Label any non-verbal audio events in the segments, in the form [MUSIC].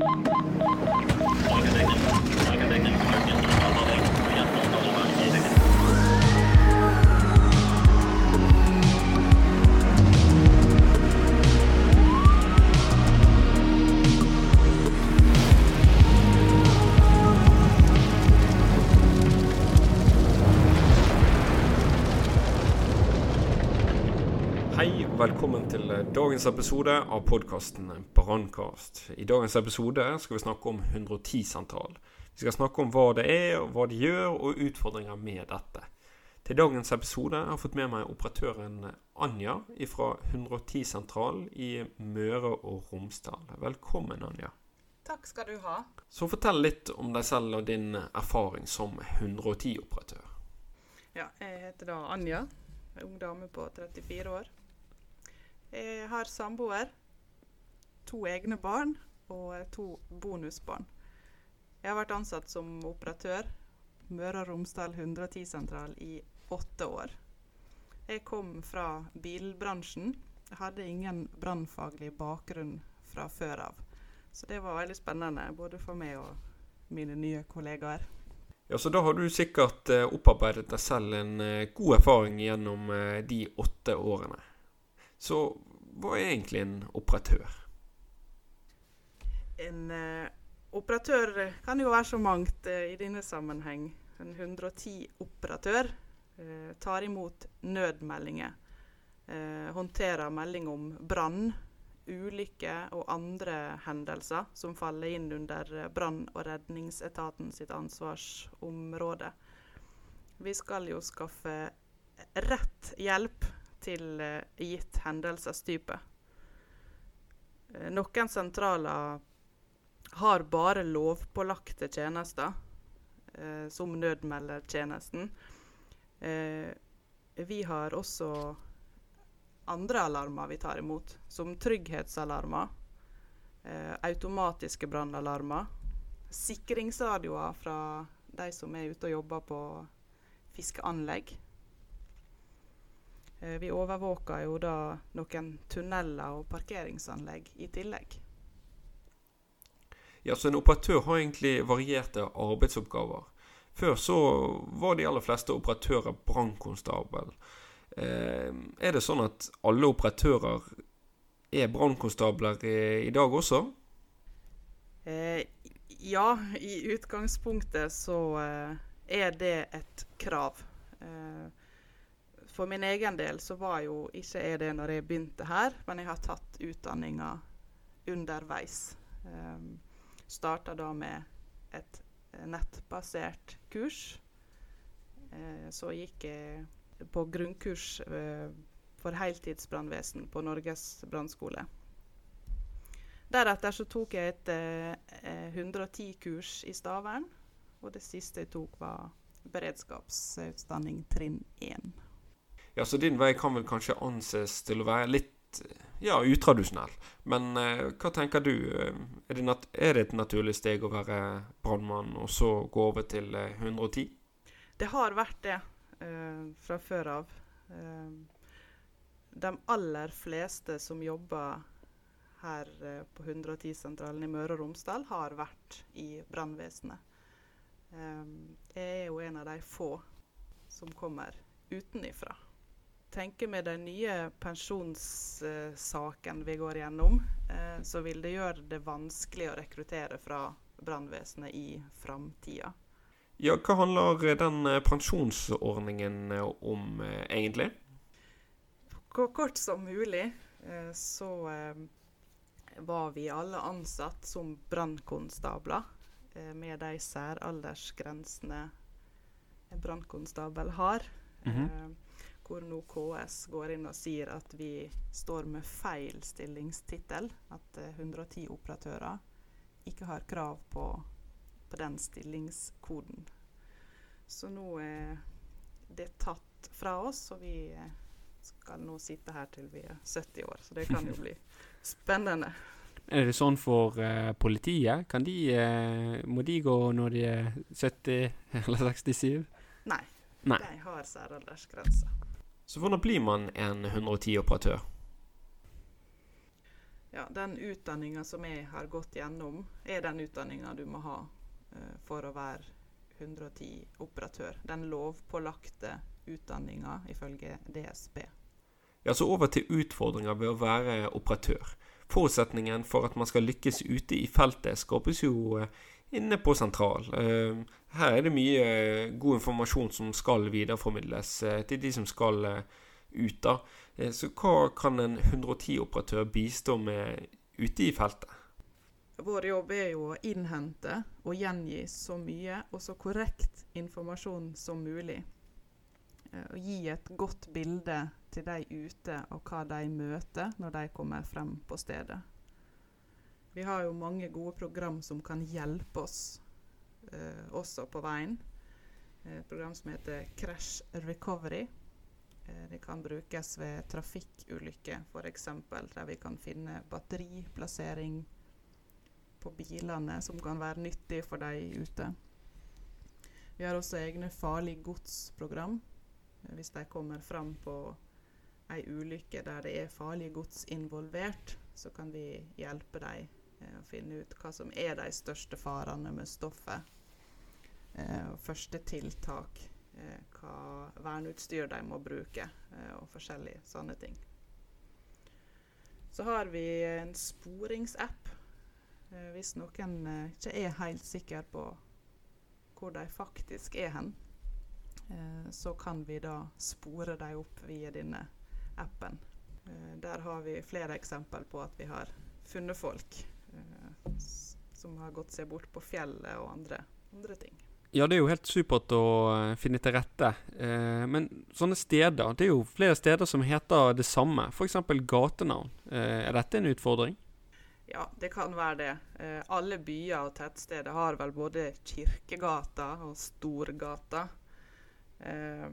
Ha ha ha! Dagens episode av podkasten Brannkast. I dagens episode skal vi snakke om 110-sentral. Vi skal snakke om hva det er, hva de gjør, og utfordringer med dette. Til dagens episode har jeg fått med meg operatøren Anja fra 110-sentral i Møre og Romsdal. Velkommen, Anja. Takk skal du ha. Så fortell litt om deg selv og din erfaring som 110-operatør. Ja, jeg heter da Anja. En ung dame på 34 år. Jeg har samboer, to egne barn og to bonusbarn. Jeg har vært ansatt som operatør Møre og Romsdal 110-sentral i åtte år. Jeg kom fra bilbransjen. Jeg hadde ingen brannfaglig bakgrunn fra før av. Så det var veldig spennende både for meg og mine nye kollegaer. Ja, Så da har du sikkert eh, opparbeidet deg selv en eh, god erfaring gjennom eh, de åtte årene. Så hva er egentlig en operatør? En eh, operatør kan jo være så mangt eh, i denne sammenheng. En 110-operatør eh, tar imot nødmeldinger. Eh, håndterer melding om brann, ulykke og andre hendelser som faller inn under eh, brann- og redningsetaten sitt ansvarsområde. Vi skal jo skaffe rett hjelp til eh, gitt hendelsestype. Eh, Noen sentraler har bare lovpålagte tjenester, eh, som nødmeldertjenesten. Eh, vi har også andre alarmer vi tar imot, som trygghetsalarmer, eh, automatiske brannalarmer, sikringsradioer fra de som er ute og jobber på fiskeanlegg. Eh, Vi overvåker jo da noen tunneler og parkeringsanlegg i tillegg. Ja, så En operatør har egentlig varierte arbeidsoppgaver. Før så var de aller fleste operatører brannkonstabel. Eh, er det sånn at alle operatører er brannkonstabler i, i dag også? Eh, ja, i utgangspunktet så eh, er det et krav. Eh, for min egen del så var jo ikke jeg det når jeg begynte her, men jeg har tatt utdanninga underveis. Um, Starta da med et eh, nettbasert kurs. Uh, så gikk jeg på grunnkurs uh, for heltidsbrannvesen på Norges brannskole. Deretter så tok jeg et uh, 110-kurs i Stavern, og det siste jeg tok var beredskapsutdanning trinn 1. Ja, Så din vei kan vel kanskje anses til å være litt ja, utradisjonell. Men eh, hva tenker du? Eh, Er det, er det et naturlig steg å være brannmann, og så gå over til eh, 110? Det har vært det eh, fra før av. Eh, de aller fleste som jobber her eh, på 110-sentralen i Møre og Romsdal, har vært i brannvesenet. Eh, jeg er jo en av de få som kommer utenifra. Tenker med den nye pensjonssaken vi går gjennom, eh, så vil det gjøre det vanskelig å rekruttere fra brannvesenet i framtida. Ja, hva handler den eh, pensjonsordningen eh, om, egentlig? Så kort som mulig så var vi alle ansatt som brannkonstabler med de særaldersgrensene en brannkonstabel har. Mhm. eh, hvor nå KS går inn og sier at vi står med feil stillingstittel. At eh, 110 operatører ikke har krav på, på den stillingskoden. Så nå er det tatt fra oss, og vi eh, skal nå sitte her til vi er 70 år. Så det kan jo bli [LAUGHS] spennende. Er det sånn for uh, politiet? Kan de, uh, må de gå når de er 70 [LAUGHS] eller 67? Nei, Nei. de har særaldersgrense. Så hvordan blir man en 110-operatør? Ja, den utdanninga som jeg har gått gjennom, er den utdanninga du må ha uh, for å være 110-operatør. Den lovpålagte utdanninga ifølge DSB. Ja, så over til utfordringer ved å være operatør. Forutsetningen for at man skal lykkes ute i feltet, skapes jo eh, inne på sentral. Eh, her er det mye eh, god informasjon som skal videreformidles til de som skal ut. da. Så hva kan en 110-operatør bistå med ute i feltet? Vår jobb er jo å innhente og gjengi så mye og så korrekt informasjon som mulig. Og gi et godt bilde til de ute, og hva de møter når de kommer frem på stedet. Vi har jo mange gode program som kan hjelpe oss eh, også på veien. Et program som heter Crash Recovery. Eh, det kan brukes ved trafikkulykker, f.eks. Der vi kan finne batteriplassering på bilene, som kan være nyttig for de ute. Vi har også egne farlig gods-program. Eh, hvis de kommer fram på ei ulykke der det er farlig gods involvert, så kan vi hjelpe dem eh, å finne ut hva som er de største farene med stoffet. Eh, første tiltak, eh, hva verneutstyr de må bruke, eh, og forskjellige sånne ting. Så har vi en sporingsapp. Eh, hvis noen eh, ikke er helt sikker på hvor de faktisk er hen, så kan vi da spore dem opp via denne appen. Eh, der har vi flere eksempel på at vi har funnet folk eh, som har gått seg bort på fjellet og andre, andre ting. Ja, det er jo helt supert å eh, finne til rette. Eh, men sånne steder Det er jo flere steder som heter det samme, f.eks. gatenavn. Eh, er dette en utfordring? Ja, det kan være det. Eh, alle byer og tettsteder har vel både Kirkegata og Storgata. Eh,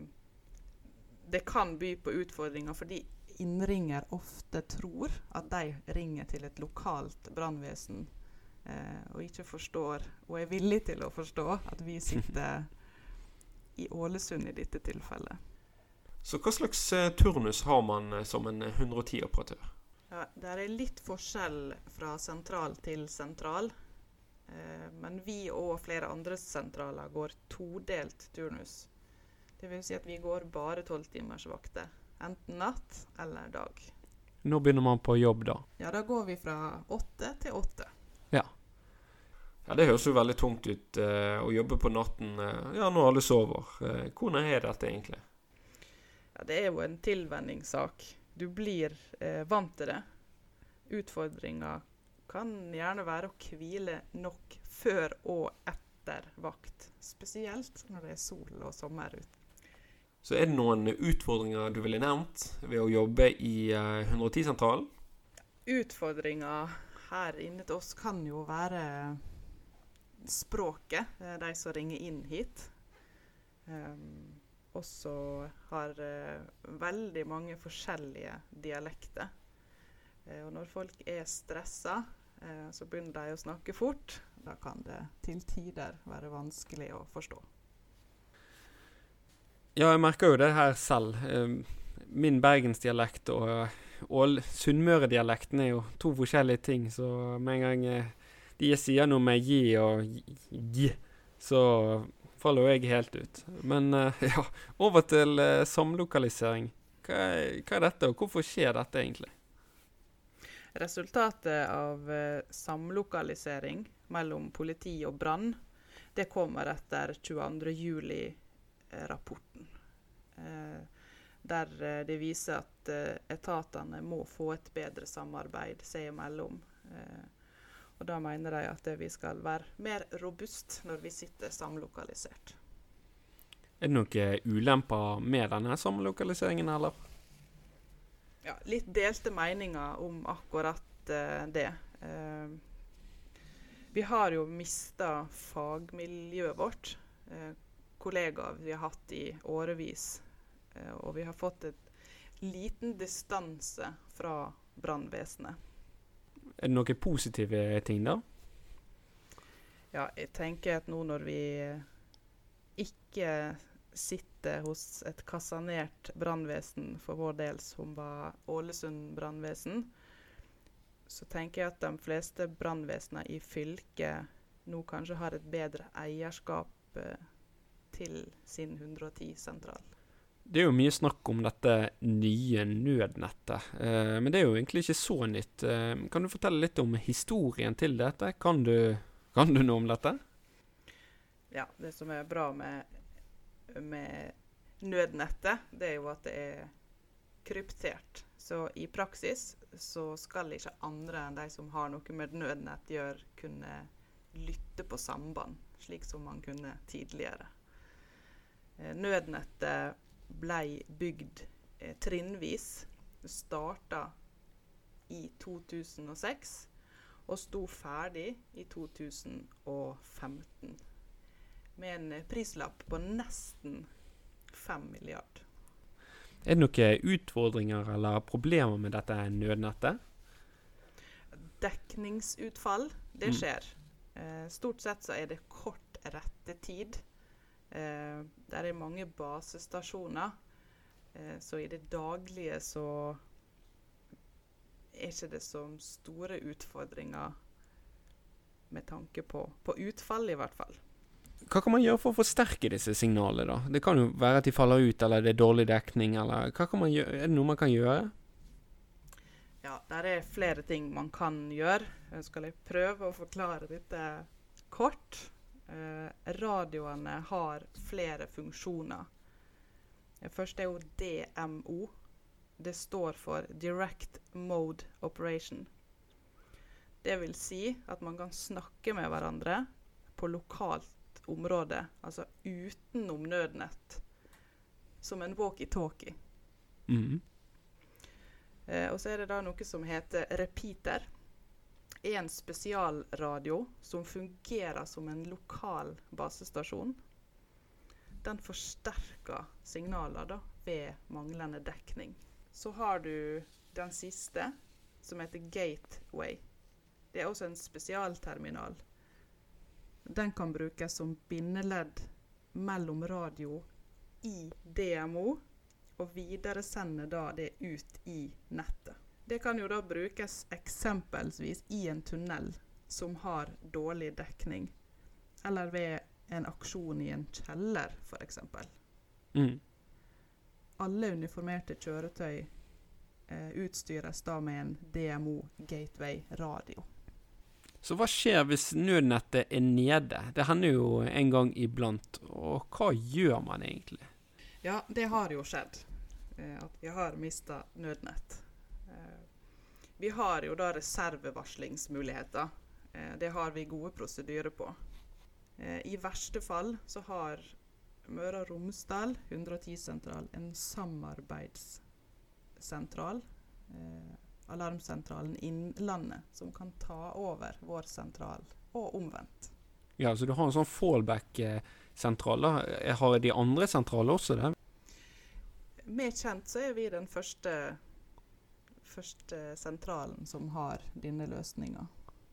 det kan by på utfordringer fordi innringer ofte tror at de ringer til et lokalt brannvesen, eh, og ikke forstår, og er villig til å forstå, at vi sitter i Ålesund i dette tilfellet. Så hva slags eh, turnus har man eh, som en 110-operatør? Ja, Det er litt forskjell fra sentral til sentral. Eh, men vi og flere andre sentraler går todelt turnus. Det vil si at vi går bare tolvtimersvakter. Enten natt eller dag. Når begynner man på jobb, da? Ja, Da går vi fra åtte til åtte. Ja. Ja, Det høres jo veldig tungt ut eh, å jobbe på natten eh, ja, når alle sover. Eh, hvordan er dette egentlig? Ja, Det er jo en tilvenningssak. Du blir eh, vant til det. Utfordringa kan gjerne være å hvile nok før og etter vakt. Spesielt når det er sol og sommer ute. Så er det noen utfordringer du ville nevnt ved å jobbe i 110-sentralen? Eh, utfordringer her inne til oss kan jo være språket, eh, de som ringer inn hit. Um, også har uh, veldig mange forskjellige dialekter. Og når folk er stressa, så begynner de å snakke fort. Da kan det til tider være vanskelig å forstå. Ja, jeg merker jo det her selv. Ehm, min bergensdialekt og, sunnmøredialekten er jo to forskjellige ting, så med en gang eh, de sier noe med gi og gi, så faller jo jeg helt ut. Men eh, [LAUGHS] ja, over til uh, samlokalisering. Hva er, hva er, dette, og hvorfor skjer dette egentlig? Resultatet av samlokalisering mellom politi og brann, det kommer etter 22. juli rapporten. Eh, der eh, det viser at eh, etatene må få et bedre samarbeid seg imellom. Og da mener de at vi skal være mer robust når vi sitter samlokalisert. Er det noen ulemper med denne samlokaliseringen, eller? Ja, litt delte meninger om akkurat uh, det. Uh, vi har jo mista fagmiljøet vårt. Uh, kollegaer vi har hatt i årevis. Eh, og vi har fått et liten distanse fra brannvesenet. Er det noen positive ting, da? Ja, jeg tenker at nå når vi ikke sitter hos et kassanert brannvesen for vår del, som var Ålesund brannvesen, så tenker jeg at de fleste brannvesener i fylket nå kanskje har et bedre eierskap eh, til sin 110-sentral. Det er jo mye snakk om dette nye nødnettet, eh, men det er jo egentlig ikke så nytt. Eh, kan du fortelle litt om historien til dette? Kan du, kan du noe om dette? Ja, det som er bra med, med nødnettet, det er jo at det er kryptert. Så i praksis så skal ikke andre enn de som har noe med nødnett gjøre, kunne lytte på samband, slik som man kunne tidligere. Eh, nødnettet ble bygd eh, trinnvis. Det starta i 2006 og sto ferdig i 2015 med en prislapp på nesten 5 milliard. Er det noen utfordringer eller problemer med dette nødnettet? Dekningsutfall, det Mm. skjer. Mm. stort sett så er det kort rettetid. Eh, der er mange basestasjoner. Eh, så i det daglige så er ikke det så store utfordringer med tanke på, på utfall, i hvert fall. Hva kan man gjøre for å forsterke disse signalene, da? Det kan jo være at de faller ut, eller det er dårlig dekning, eller? Er det noe man kan gjøre? Ja, der er flere ting man kan gjøre. Jeg skal jeg prøve å forklare dette kort. Eh, radioene har flere funksjoner. Det første er jo DMO. Det står for Direct Mode Operation. Det vil si at man kan snakke med hverandre på lokalt område, altså utenom nødnett, som en walkietalkie. Mhm. Eh, og så er det da noe som heter repeater. En spesialradio som fungerer som en lokal basestasjon. Den forsterker signaler da, ved manglende dekning. Så har du den siste, som heter gateway. Det er også en spesialterminal. Den kan brukes som bindeledd mellom radio i DMO og videresende da det ut i nettet. Det kan jo da brukes eksempelsvis i en tunnel som har dårlig dekning, eller ved en aksjon i en kjeller f.eks. Mm. Alle uniformerte kjøretøy eh, utstyres da med en DMO Gateway radio. Så hva skjer hvis nødnettet er nede? Det hender jo en gang iblant. Og hva gjør man egentlig? Ja, det har jo skjedd. Eh, at vi har mista nødnett. Eh, vi har jo da reservevarslingsmuligheter. Eh, det har vi gode prosedyrer på. Eh, I verste fall så har Møre og Romsdal 110-sentral en samarbeidssentral. Eh, alarmsentralen Innlandet, som kan ta over vår sentral, og omvendt. Ja, så du har en sånn fallback-sentral. da. Har de andre sentraler også det? Mer kjent så er vi den første, første sentralen som har denne løsninga.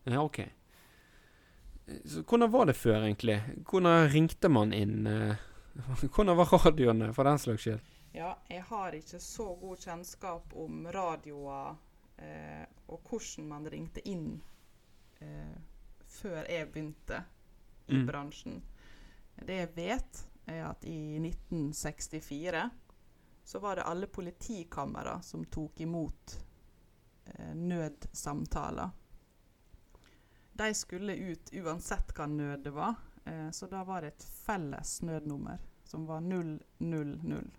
Ja, OK. Så hvordan var det før, egentlig? Hvordan ringte man inn? eh, [LAUGHS] Hvordan var radioene, for den slags skyld? Ja, jeg har ikke så god kjennskap om radioer eh, og hvordan man ringte inn eh, før jeg begynte i Mm. bransjen. Det jeg vet, er at i 1964 så var det alle politikamera som tok imot eh, nødsamtaler. De skulle ut uansett hva nød det var, eh, så da var det et felles nødnummer som var 000.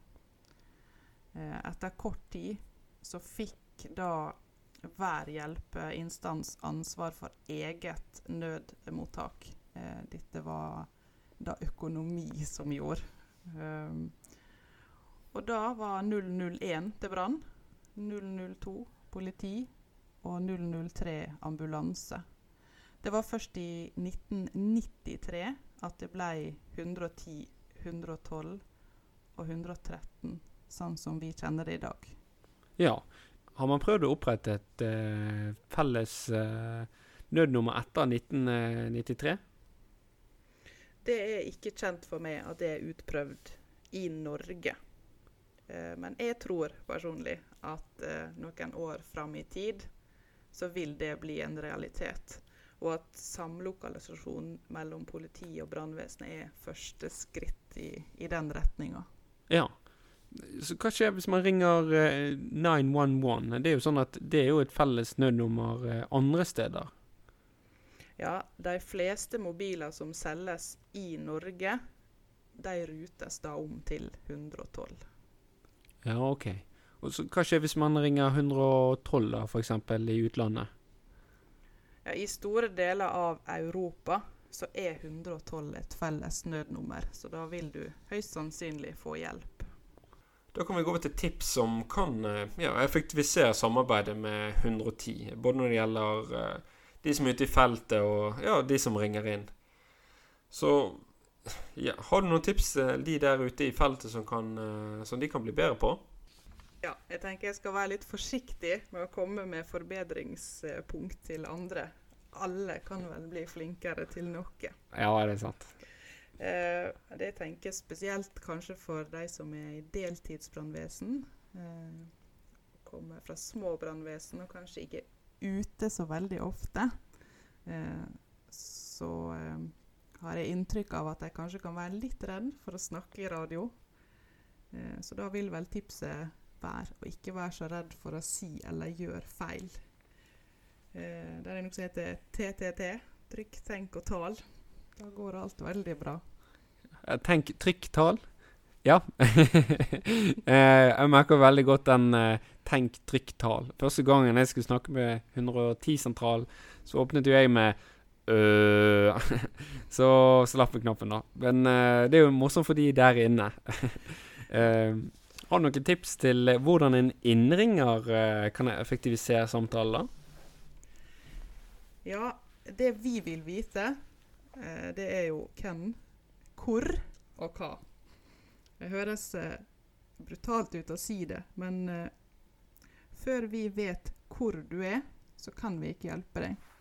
Eh, etter kort tid så fikk da hver hjelpeinstans ansvar for eget nødmottak. Eh, dette var da økonomi som gjorde. Og da var 001 til brann, 002 politi og 003 ambulanse. Det var først i 1993 at det ble 110, 112 og 113, sånn som vi kjenner det i dag. Ja. Har man prøvd å opprette et eh, felles eh, nødnummer etter 1993? Det er ikke kjent for meg at det er utprøvd i Norge. Eh, men jeg tror personlig at eh, noen år fram i tid så vil det bli en realitet. Og at samlokalisasjon mellom politi og brannvesenet er første skritt i, i den retninga. Ja. Så hva skjer hvis man ringer eh, 911? Det er jo sånn at det er jo et felles nødnummer eh, andre steder. Ja, de fleste mobiler som selges i Norge, de rutes da om til 112. Ja, OK. Og så hva skjer hvis man ringer 112, da, f.eks. i utlandet? Ja, I store deler av Europa så er 112 et felles nødnummer, så da vil du høyst sannsynlig få hjelp. Da kan vi gå over til tips som kan eh, ja, effektivisere samarbeidet med 110. Både når det gjelder uh, de som er ute i feltet, og ja, de som ringer inn. Så ja, har du noen tips til de der ute i feltet som, kan, uh, som de kan bli bedre på? Ja, jeg tenker jeg skal være litt forsiktig med å komme med forbedringspunkt til andre. Alle kan vel bli flinkere til noe. Ja, er det sant? Eh, det tenker jeg spesielt kanskje for de som er i deltidsbrannvesen. Eh, kommer fra små brannvesen og kanskje ikke ute så veldig ofte. Eh, så eh, har jeg inntrykk av at de kanskje kan være litt redd for å snakke i radio. Eh, så da vil vel tipset være å ikke være så redd for å si eller gjøre feil. Eh, det er noe som heter TTT. Trykk, tenk og tal. Da går alt veldig bra. Eh, Tenk trykk-tal. Ja. [LAUGHS] Eh, jeg merker veldig godt den tenk trykk-tal. Første gangen jeg skulle snakke med 110-sentral, så åpnet jo jeg med øh, [LAUGHS] Så slapp vi knappen, da. Men uh, det er jo morsomt for de der inne. uh, [LAUGHS] har du noen tips til eh, hvordan en innringer eh, kan effektivisere samtaler? Ja, det vi vil vite, eh, det er jo hvem, hvor og hva. Det høres eh, brutalt ut å si det, men eh, før vi vet hvor du er, så kan vi ikke hjelpe deg.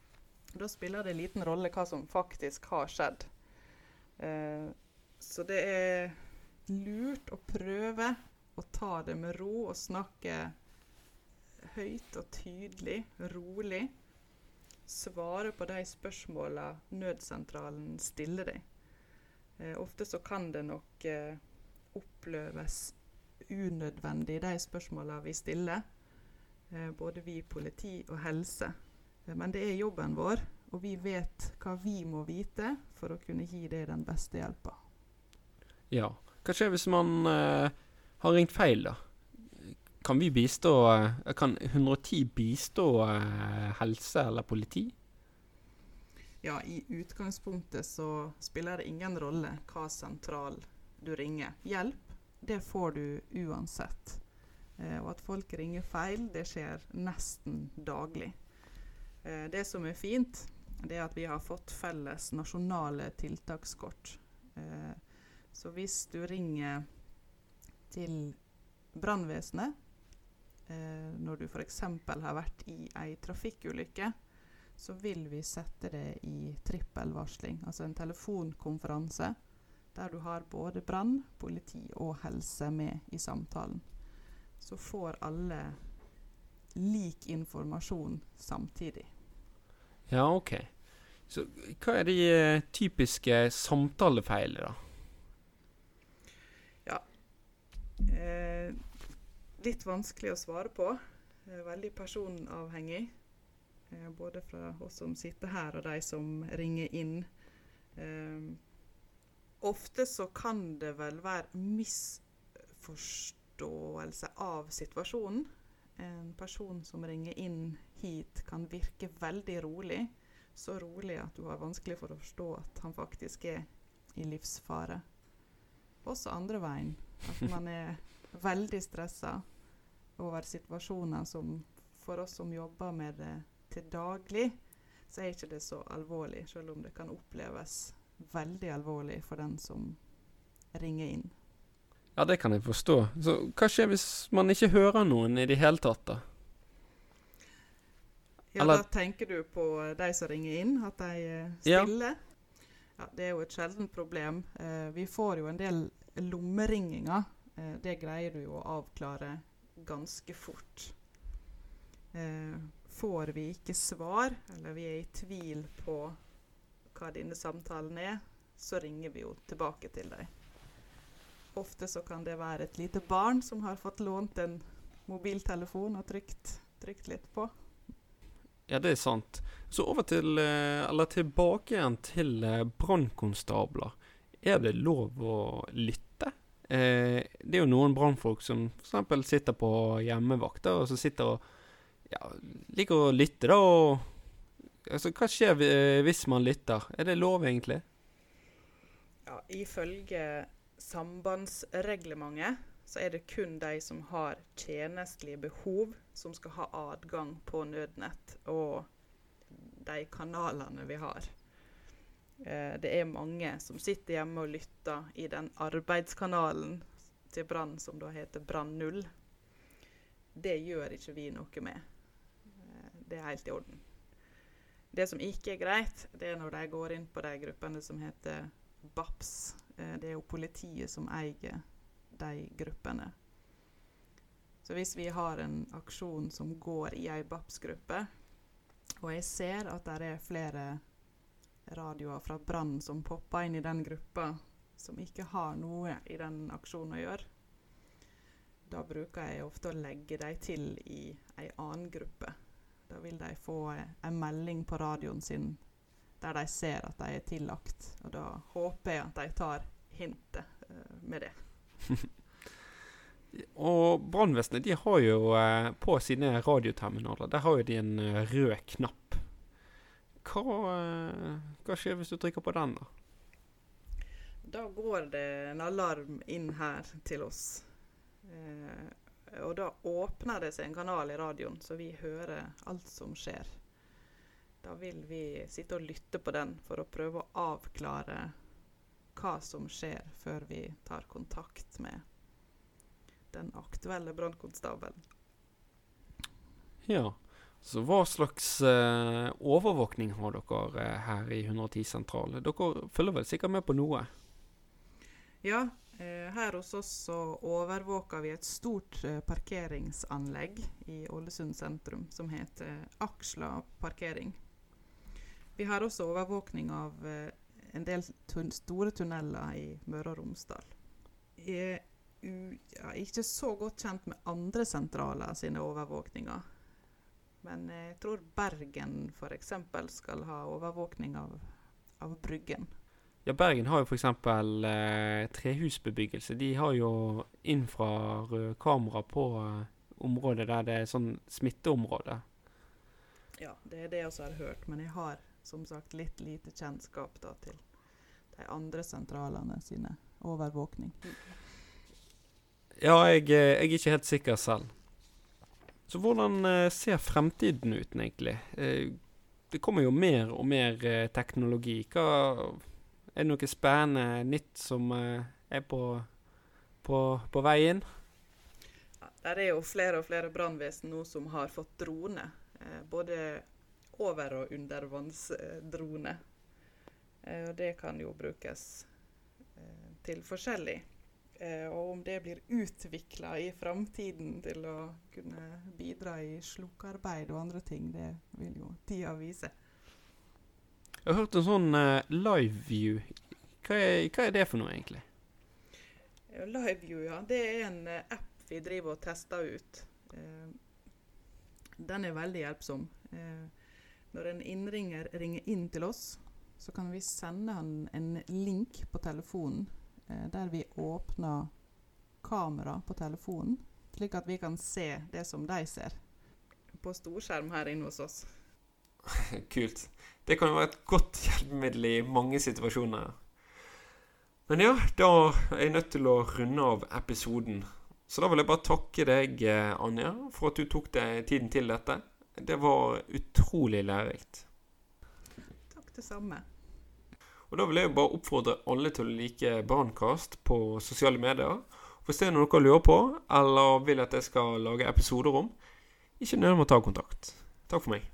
Da spiller det liten rolle hva som faktisk har skjedd. Eh, så det er lurt å prøve å ta det med ro og snakke høyt og tydelig, rolig. Svare på de spørsmåla nødsentralen stiller deg. Eh, ofte så kan det nok eh, oppleves unødvendig, de spørsmåla vi stiller. Eh, både vi politi og helse. Men det er jobben vår, og vi vet hva vi må vite for å kunne gi deg den beste hjelpa. Ja. Hva skjer hvis man uh, har ringt feil, da? Kan vi bistå uh, Kan 110 bistå uh, helse eller politi? Ja, i utgangspunktet så spiller det ingen rolle hva sentral du ringer. Hjelp, det får du uansett. Eh, og at folk ringer feil, det skjer nesten daglig. Eh, det som er fint, det er at vi har fått felles nasjonale tiltakskort. Eh, så hvis du ringer til brannvesenet eh, når du f.eks. har vært i ei trafikkulykke, så vil vi sette det i trippelvarsling, altså en telefonkonferanse der du har både brann, politi og helse med i samtalen. Så får alle lik informasjon samtidig. Ja, OK. Så hva er de eh, typiske samtalefeilene, da? Eh, litt vanskelig å svare på. Eh, veldig personavhengig. Eh, både fra oss som sitter her, og de som ringer inn. Eh, ofte så kan det vel være misforståelse av situasjonen. En person som ringer inn hit, kan virke veldig rolig. Så rolig at du har vanskelig for å forstå at han faktisk er i livsfare. Også andre veien. At [LAUGHS] man er veldig stressa over situasjoner som for oss som jobber med det til daglig, så er ikke det så alvorlig, selv om det kan oppleves veldig alvorlig for den som ringer inn. Ja, det kan jeg forstå. Så hva skjer hvis man ikke hører noen i det hele tatt, da? Ja, Eller- Da tenker du på de som ringer inn, at de stiller. Ja. Ja. Det er jo et sjeldent problem. Eh, vi får jo en del lommeringinger. Eh, det greier du jo å avklare ganske fort. Eh, får vi ikke svar, eller vi er i tvil på hva denne samtalen er, så ringer vi jo tilbake til deg. Ofte så kan det være et lite barn som har fått lånt en mobiltelefon og trykt, trykt litt på. Ja, det er sant. Så over til, eh, eller tilbake igjen til eh, brannkonstabler. Er det lov å lytte? Eh, det er jo noen brannfolk som f.eks. sitter på hjemmevakt, og så sitter og ja, liker å lytte, da. Og altså, hva skjer eh, hvis man lytter? Er det lov, egentlig? Ja, ifølge sambandsreglementet så er det kun de som har tjenestelige behov, som skal ha adgang på nødnett og de kanalene vi har. Eh, det er mange som sitter hjemme og lytter i den arbeidskanalen til Brann som da heter Brann 0. Det gjør ikke vi noe med. Eh, det er helt i orden. Det som ikke er greit, det er når de går inn på de gruppene som heter BAPS. Eh, det er jo politiet som eier de gruppene. Så hvis vi har en aksjon som går i ei BAPS-gruppe, og jeg ser at det er flere radioer fra Brann som popper inn i den gruppa som ikke har noe i den aksjonen å gjøre, da bruker jeg ofte å legge dem til i ei annen gruppe. Da vil de få en melding på radioen sin der de ser at de er tillagt. Og da håper jeg at de tar hintet uh, med det. [LAUGHS] og brannvesenet de har jo eh, på sine radioterminaler der har jo de en uh, rød knapp. Hva, hva, skjer hvis du trykker på den, da? Da går det en alarm inn her til oss. og da åpner det seg en kanal i radioen, så vi hører alt som skjer. Da vil vi sitte og lytte på den for å prøve å avklare hva som skjer, før vi tar kontakt med den aktuelle brannkonstabelen. Ja, så hva slags eh, overvåkning har dere eh, her i 110 sentral? Dere følger vel sikkert med på noe? Ja, eh, her hos oss så overvåker vi et stort eh, parkeringsanlegg i Ålesund sentrum som heter Aksla parkering. Vi har også overvåkning av eh, en del tun store tunneler i Møre og Romsdal. Jeg er ikke så godt kjent med andre sentraler sine overvåkninger. Men jeg tror Bergen f.eks. skal ha overvåkning av, av Bryggen. Ja, Bergen har jo f.eks. Eh, trehusbebyggelse. De har jo infrarød på eh, området der det er sånn smitteområde. Ja, det er det jeg også har hørt. Men jeg har som sagt litt lite kjennskap da, til de andre sentralene sine overvåkning. Ja, jeg, eh, jeg, er ikke helt sikker selv. Så hvordan eh, ser fremtiden ut, egentlig? Eh, det kommer jo mer og mer teknologi. Hva, er det noe spennende nytt som er på, på, på vei inn? Ja, det er jo flere og flere brannvesen nå som har fått drone. både over- og undervannsdrone. Eh, og det kan jo brukes eh, til forskjellig. Eh, og om det blir utvikla i framtiden til å kunne bidra i slukkearbeid og andre ting, det vil jo tida vise. Jeg har hørt en sånn uh, LiveView. Hva er, hva er, det for noe, egentlig? LiveView, ja. Det er en uh, app vi driver og tester ut. Uh, den er veldig hjelpsom. Uh, når en innringer ringer inn til oss, så kan vi sende han en link på telefonen eh, der vi åpner kamera på telefonen, slik at vi kan se det som de ser. På storskjerm her inne hos oss. [LAUGHS] Kult. Det kan jo være et godt hjelpemiddel i mange situasjoner. Men ja, da er jeg nødt til å runde av episoden. Så da vil jeg bare takke deg, eh, Anja, for at du tok deg tiden til dette. Det var utrolig lærerikt. Takk, det samme. Og Da vil jeg jo bare oppfordre alle til å like Brannkast på sosiale medier. Hvis det er noe dere lurer på, eller vil at jeg skal lage episoder om, ikke nøl med å ta kontakt. Takk for meg.